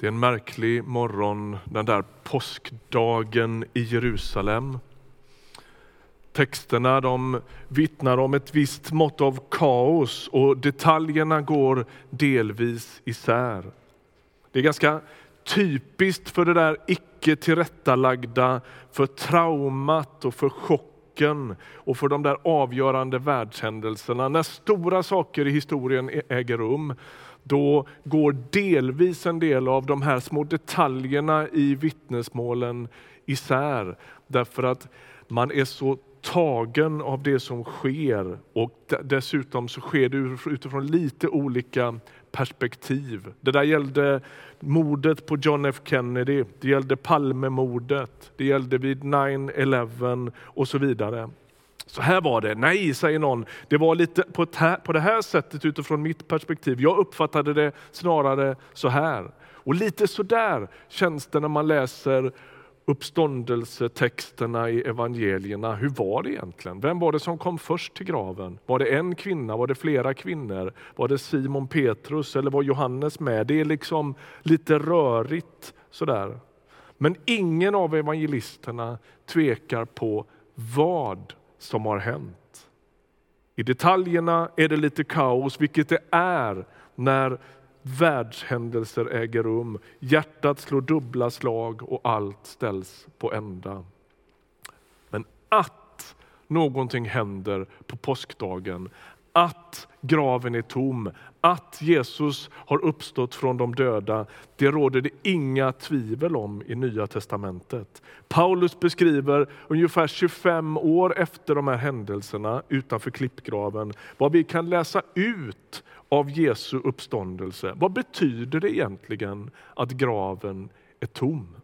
Det är en märklig morgon den där påskdagen i Jerusalem. Texterna de vittnar om ett visst mått av kaos och detaljerna går delvis isär. Det är ganska typiskt för det där icke tillrättalagda, för traumat och för chocken och för de där avgörande världshändelserna. När stora saker i historien äger rum, då går delvis en del av de här små detaljerna i vittnesmålen isär. Därför att man är så tagen av det som sker och dessutom så sker det utifrån lite olika perspektiv. Det där gällde mordet på John F Kennedy, det gällde Palmemordet, det gällde vid 9-11 och så vidare. Så här var det. Nej, säger någon. Det var lite på, på det här sättet utifrån mitt perspektiv. Jag uppfattade det snarare så här. Och lite så där känns det när man läser uppståndelsetexterna i evangelierna. Hur var det egentligen? Vem var det som kom först till graven? Var det en kvinna? Var det flera kvinnor? Var det Simon Petrus eller var Johannes med? Det är liksom lite rörigt sådär. Men ingen av evangelisterna tvekar på vad som har hänt. I detaljerna är det lite kaos, vilket det är när världshändelser äger rum. Hjärtat slår dubbla slag och allt ställs på ända. Men att någonting händer på påskdagen, att graven är tom, att Jesus har uppstått från de döda, det råder det inga tvivel om i Nya testamentet. Paulus beskriver ungefär 25 år efter de här händelserna utanför klippgraven, vad vi kan läsa ut av Jesu uppståndelse. Vad betyder det egentligen att graven är tom?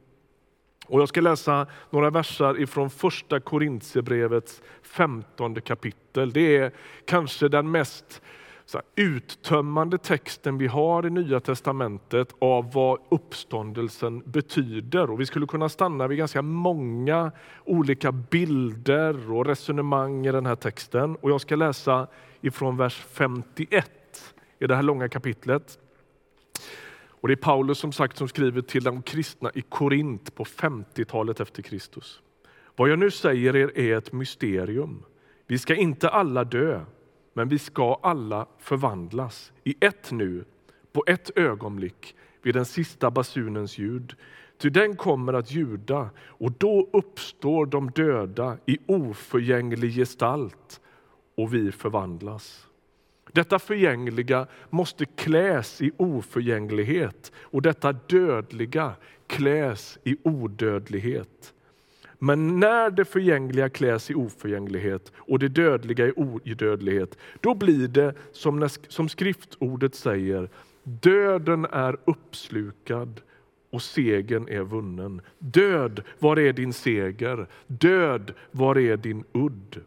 Och jag ska läsa några versar ifrån första Korintierbrevets femtonde kapitel. Det är kanske den mest så uttömmande texten vi har i Nya testamentet av vad uppståndelsen betyder. Och vi skulle kunna stanna vid ganska många olika bilder och resonemang i den här texten. Och jag ska läsa ifrån vers 51 i det här långa kapitlet. Och Det är Paulus som sagt som skriver till de kristna i Korint på 50-talet efter Kristus. Vad jag nu säger er är ett mysterium. Vi ska inte alla dö, men vi ska alla förvandlas i ett nu, på ett ögonblick, vid den sista basunens ljud. Ty den kommer att ljuda och då uppstår de döda i oförgänglig gestalt och vi förvandlas. Detta förgängliga måste kläs i oförgänglighet och detta dödliga kläs i odödlighet. Men när det förgängliga kläs i oförgänglighet och det dödliga i odödlighet, då blir det som, när, som skriftordet säger, döden är uppslukad och segern är vunnen. Död, var är din seger? Död, var är din udd?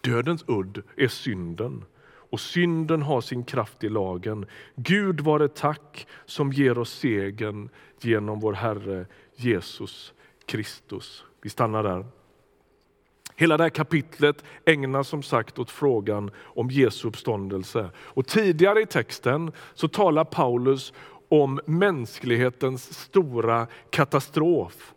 Dödens udd är synden och synden har sin kraft i lagen. Gud vare tack som ger oss segern genom vår Herre Jesus Kristus. Vi stannar där. Hela det här kapitlet ägnas som sagt åt frågan om Jesu uppståndelse. Och tidigare i texten så talar Paulus om mänsklighetens stora katastrof.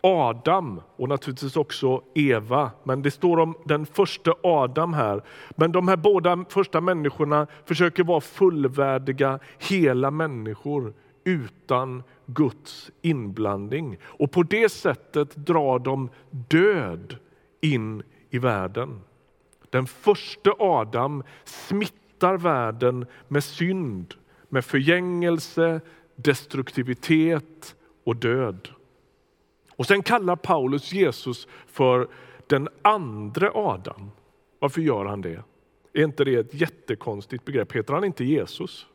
Adam och naturligtvis också Eva, men det står om den första Adam här. Men de här båda första människorna försöker vara fullvärdiga, hela människor utan Guds inblandning. Och på det sättet drar de död in i världen. Den första Adam smittar världen med synd, med förgängelse, destruktivitet och död. Och sen kallar Paulus Jesus för den andra Adam. Varför gör han det? Är inte det ett jättekonstigt begrepp? Heter han inte Jesus?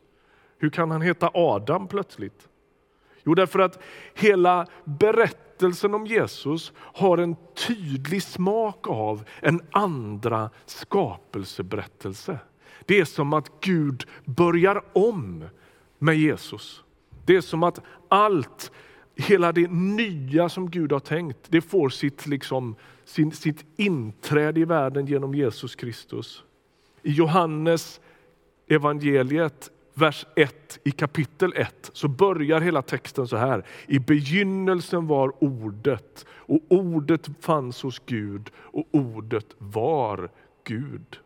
Hur kan han heta Adam plötsligt? Jo, därför att hela berättelsen om Jesus har en tydlig smak av en andra skapelseberättelse. Det är som att Gud börjar om med Jesus. Det är som att allt hela det nya som Gud har tänkt, det får sitt, liksom, sin, sitt inträde i världen genom Jesus Kristus. I Johannes evangeliet vers 1 i kapitel 1 så börjar hela texten så här. I begynnelsen var ordet och ordet fanns hos Gud och ordet var Gud.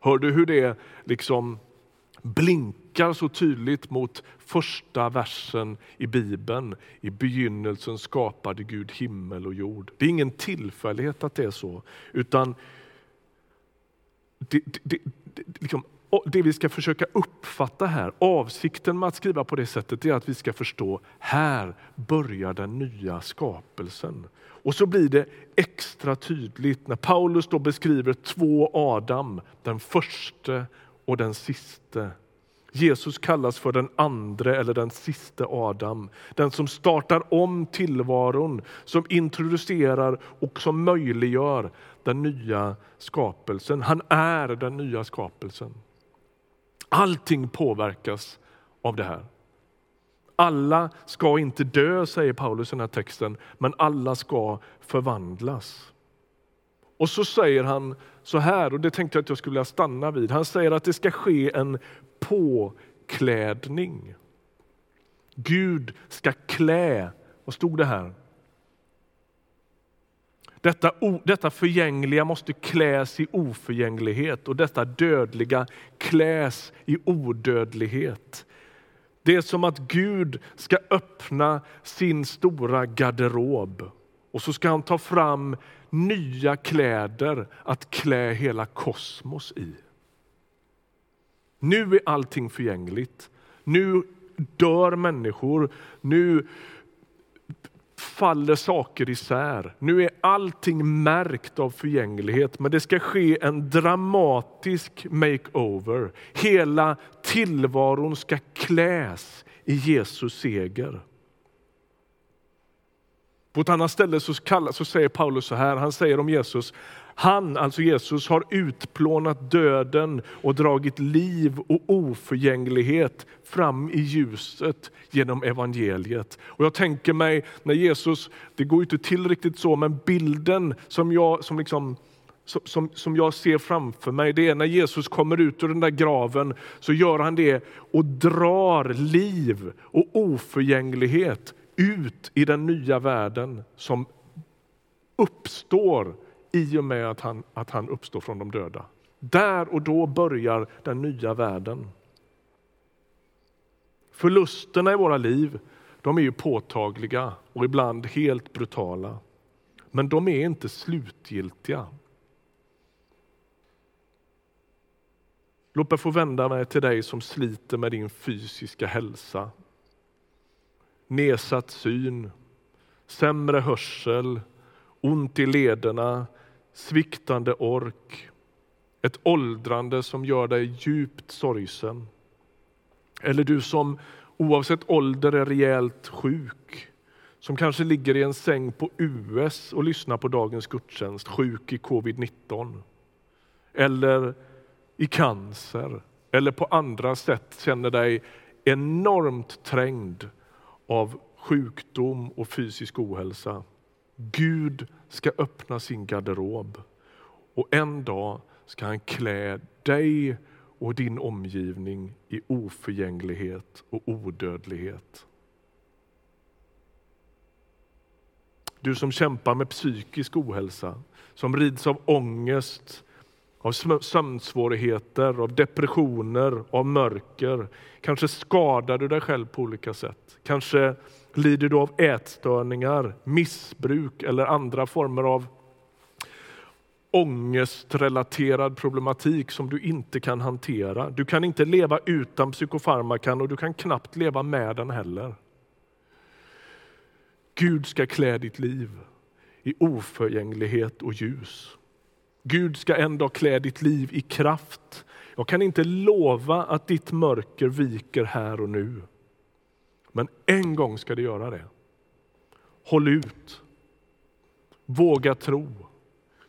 Hör du hur det liksom blinkar så tydligt mot första versen i Bibeln. I begynnelsen skapade Gud himmel och jord. Det är ingen tillfällighet att det är så, utan det, det, det, liksom, det vi ska försöka uppfatta här, avsikten med att skriva på det sättet är att vi ska förstå, här börjar den nya skapelsen. Och så blir det extra tydligt när Paulus då beskriver två Adam, den första och den siste. Jesus kallas för den andra eller den siste Adam. Den som startar om tillvaron, som introducerar och som möjliggör den nya skapelsen. Han är den nya skapelsen. Allting påverkas av det här. Alla ska inte dö, säger Paulus i den här texten, men alla ska förvandlas. Och så säger han så här, och det tänkte jag att jag skulle vilja stanna vid. Han säger att det ska ske en påklädning. Gud ska klä, vad stod det här? Detta, detta förgängliga måste kläs i oförgänglighet och detta dödliga kläs i odödlighet. Det är som att Gud ska öppna sin stora garderob och så ska han ta fram nya kläder att klä hela kosmos i. Nu är allting förgängligt. Nu dör människor. Nu faller saker isär. Nu är allting märkt av förgänglighet, men det ska ske en dramatisk makeover. Hela tillvaron ska kläs i Jesus seger. På ett annat ställe så, kallar, så säger Paulus så här, han säger om Jesus, han, alltså Jesus, har utplånat döden och dragit liv och oförgänglighet fram i ljuset genom evangeliet. Och jag tänker mig när Jesus, det går inte till riktigt så, men bilden som jag, som liksom, som, som jag ser framför mig, det är när Jesus kommer ut ur den där graven så gör han det och drar liv och oförgänglighet ut i den nya världen som uppstår i och med att han, att han uppstår från de döda. Där och då börjar den nya världen. Förlusterna i våra liv de är ju påtagliga och ibland helt brutala. Men de är inte slutgiltiga. Låt mig få vända mig till dig som sliter med din fysiska hälsa. Nedsatt syn, sämre hörsel, ont i lederna, sviktande ork, ett åldrande som gör dig djupt sorgsen. Eller du som oavsett ålder är rejält sjuk, som kanske ligger i en säng på US och lyssnar på dagens gudstjänst, sjuk i covid-19. Eller i cancer, eller på andra sätt känner dig enormt trängd av sjukdom och fysisk ohälsa. Gud ska öppna sin garderob och en dag ska han klä dig och din omgivning i oförgänglighet och odödlighet. Du som kämpar med psykisk ohälsa, som rids av ångest, av sömnsvårigheter, av depressioner, av mörker. Kanske skadar du dig själv på olika sätt. Kanske lider du av ätstörningar, missbruk eller andra former av ångestrelaterad problematik som du inte kan hantera. Du kan inte leva utan psykofarmakan och du kan knappt leva med den heller. Gud ska klä ditt liv i oförgänglighet och ljus. Gud ska en dag klä ditt liv i kraft. Jag kan inte lova att ditt mörker viker här och nu. Men en gång ska det göra det. Håll ut. Våga tro.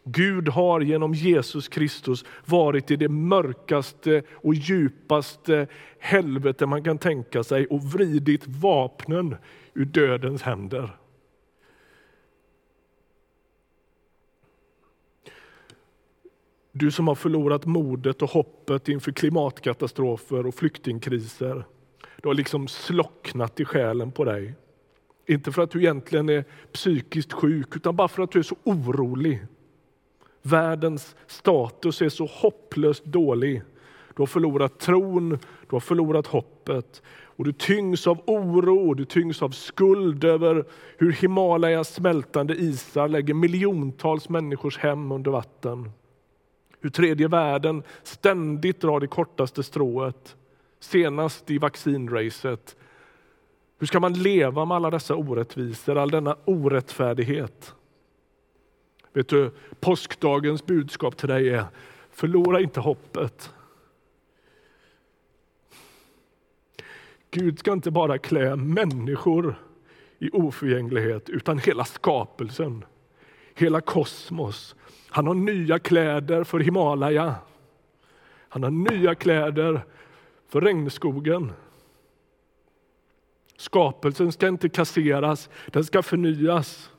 Gud har genom Jesus Kristus varit i det mörkaste och djupaste helvete man kan tänka sig och vridit vapnen ur dödens händer. Du som har förlorat modet och hoppet inför klimatkatastrofer och flyktingkriser. Det har liksom slocknat i själen på dig. Inte för att du egentligen är psykiskt sjuk, utan bara för att du är så orolig. Världens status är så hopplöst dålig. Du har förlorat tron, du har förlorat hoppet. Och du tyngs av oro du tyngs av skuld över hur Himalayas smältande isar lägger miljontals människors hem under vatten. Hur tredje världen ständigt drar det kortaste strået. Senast i vaccinracet. Hur ska man leva med alla dessa orättvisor, all denna orättfärdighet? Vet du, påskdagens budskap till dig är, förlora inte hoppet. Gud ska inte bara klä människor i oförgänglighet, utan hela skapelsen, hela kosmos. Han har nya kläder för Himalaya. Han har nya kläder för regnskogen. Skapelsen ska inte kasseras, den ska förnyas.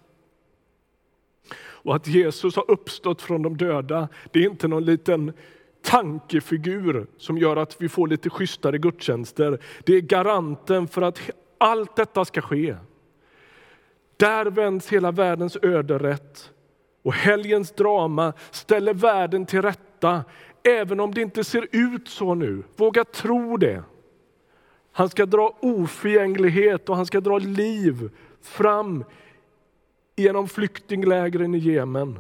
Och att Jesus har uppstått från de döda, det är inte någon liten tankefigur som gör att vi får lite schysstare gudstjänster. Det är garanten för att allt detta ska ske. Där vänds hela världens öde rätt och helgens drama ställer världen till rätta, även om det inte ser ut så nu. Våga tro det. Han ska dra oförgänglighet och han ska dra liv fram genom flyktinglägren i Jemen.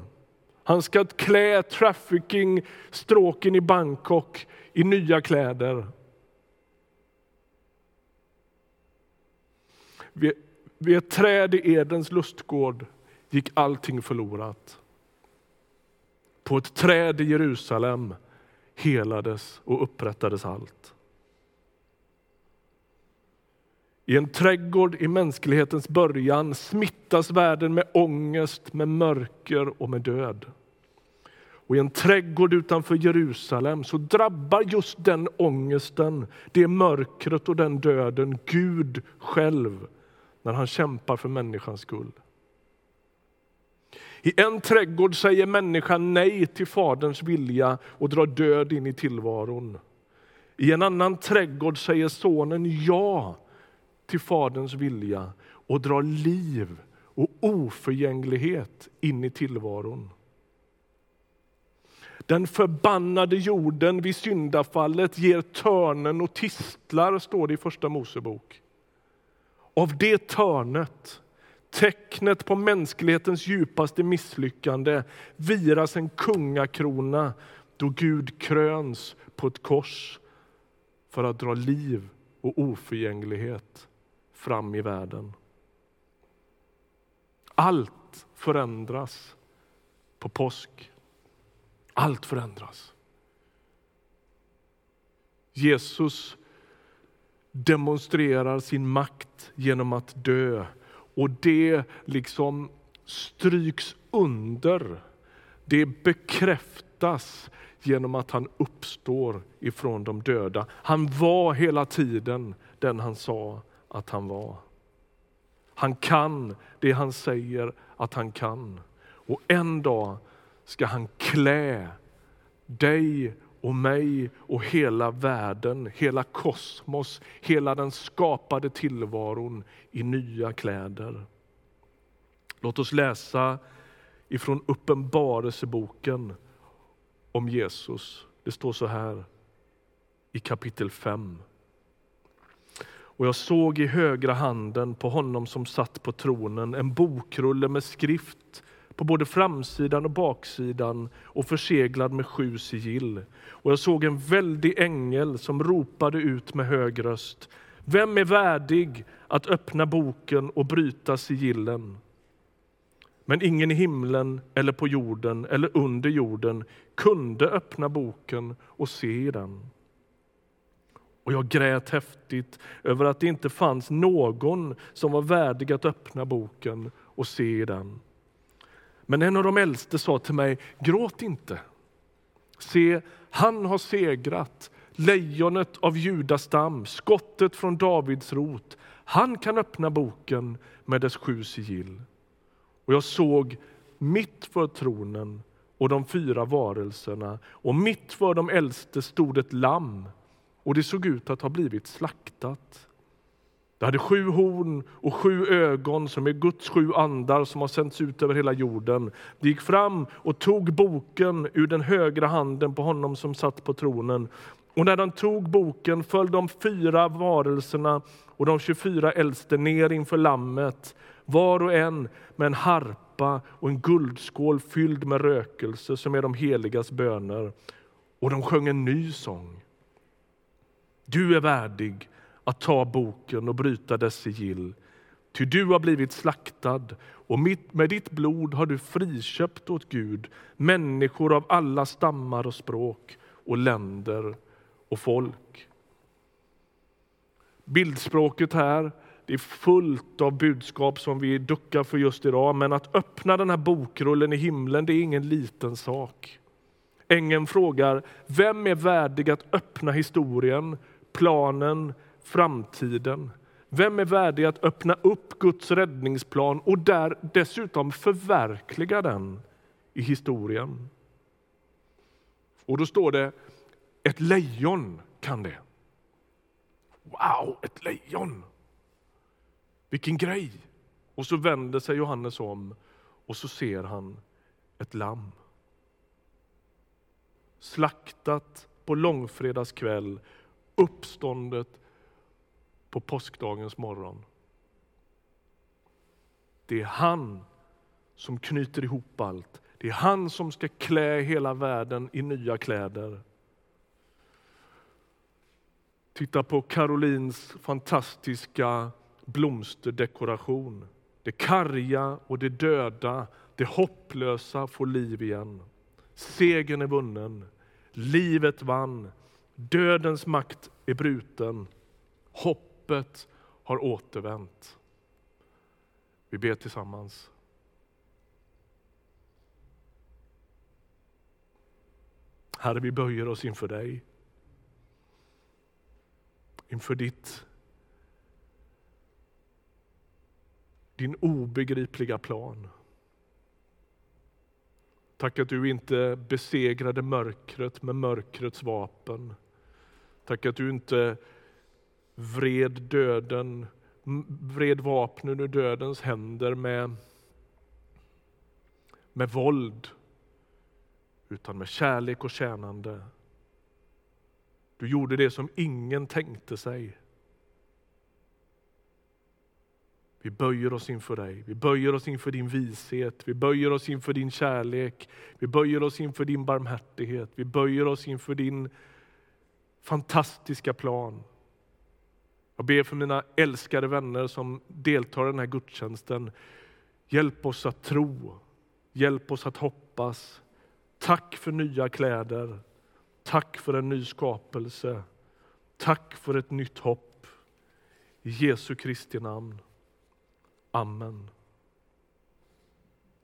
Han ska klä trafficking-stråken i Bangkok i nya kläder. Vid ett träd i Edens lustgård gick allting förlorat. På ett träd i Jerusalem helades och upprättades allt. I en trädgård i mänsklighetens början smittas världen med ångest, med mörker och med död. Och I en trädgård utanför Jerusalem så drabbar just den ångesten, det mörkret och den döden Gud själv när han kämpar för människans skull. I en trädgård säger människan nej till Faderns vilja och drar död in i tillvaron. I en annan trädgård säger sonen ja till Faderns vilja och drar liv och oförgänglighet in i tillvaron. Den förbannade jorden vid syndafallet ger törnen och tistlar, står det i Första Mosebok. Av det törnet, tecknet på mänsklighetens djupaste misslyckande, viras en kungakrona då Gud kröns på ett kors för att dra liv och oförgänglighet fram i världen. Allt förändras på påsk. Allt förändras. Jesus demonstrerar sin makt genom att dö och det liksom stryks under. Det bekräftas genom att han uppstår ifrån de döda. Han var hela tiden den han sa att han var. Han kan det han säger att han kan. Och en dag ska han klä dig och mig och hela världen, hela kosmos, hela den skapade tillvaron i nya kläder. Låt oss läsa ifrån Uppenbarelseboken om Jesus. Det står så här i kapitel 5. Och jag såg i högra handen på honom som satt på tronen en bokrulle med skrift på både framsidan och baksidan och förseglad med sju sigill. Och jag såg en väldig ängel som ropade ut med hög röst. Vem är värdig att öppna boken och bryta sigillen? Men ingen i himlen eller på jorden eller under jorden kunde öppna boken och se den. Och jag grät häftigt över att det inte fanns någon som var värdig att öppna boken och se den. Men en av de äldste sa till mig, gråt inte. Se, han har segrat, lejonet av Judastam, skottet från Davids rot. Han kan öppna boken med dess sju sigill. Och jag såg mitt för tronen och de fyra varelserna och mitt för de äldste stod ett lamm och det såg ut att ha blivit slaktat. Det hade sju horn och sju ögon som är Guds sju andar som har sänts ut över hela jorden. Det gick fram och tog boken ur den högra handen på honom som satt på tronen. Och när de tog boken föll de fyra varelserna och de 24 äldste ner inför lammet, var och en med en harpa och en guldskål fylld med rökelse som är de heligas böner. Och de sjöng en ny sång. Du är värdig att ta boken och bryta dess sigill. Ty du har blivit slaktad och med ditt blod har du friköpt åt Gud människor av alla stammar och språk och länder och folk. Bildspråket här det är fullt av budskap som vi duckar för just idag, men att öppna den här bokrullen i himlen det är ingen liten sak. Ängeln frågar, vem är värdig att öppna historien, planen, framtiden? Vem är värdig att öppna upp Guds räddningsplan och där dessutom förverkliga den i historien? Och då står det, ett lejon kan det. Wow, ett lejon! Vilken grej! Och så vänder sig Johannes om och så ser han ett lamm. Slaktat på långfredagskväll, uppståndet på påskdagens morgon. Det är han som knyter ihop allt. Det är han som ska klä hela världen i nya kläder. Titta på Carolines fantastiska blomsterdekoration. Det karga och det döda, det hopplösa får liv igen. Segern är vunnen, livet vann, dödens makt är bruten. Hoppet har återvänt. Vi ber tillsammans. Herre, vi böjer oss inför dig. Inför ditt din obegripliga plan. Tack att du inte besegrade mörkret med mörkrets vapen. Tack att du inte vred döden, vred vapnen ur dödens händer med, med våld, utan med kärlek och tjänande. Du gjorde det som ingen tänkte sig. Vi böjer oss inför dig. Vi böjer oss inför din vishet. Vi böjer oss inför din kärlek. Vi böjer oss inför din barmhärtighet. Vi böjer oss inför din fantastiska plan. Jag ber för mina älskade vänner som deltar i den här gudstjänsten. Hjälp oss att tro. Hjälp oss att hoppas. Tack för nya kläder. Tack för en ny skapelse. Tack för ett nytt hopp. I Jesu Kristi namn. Amen.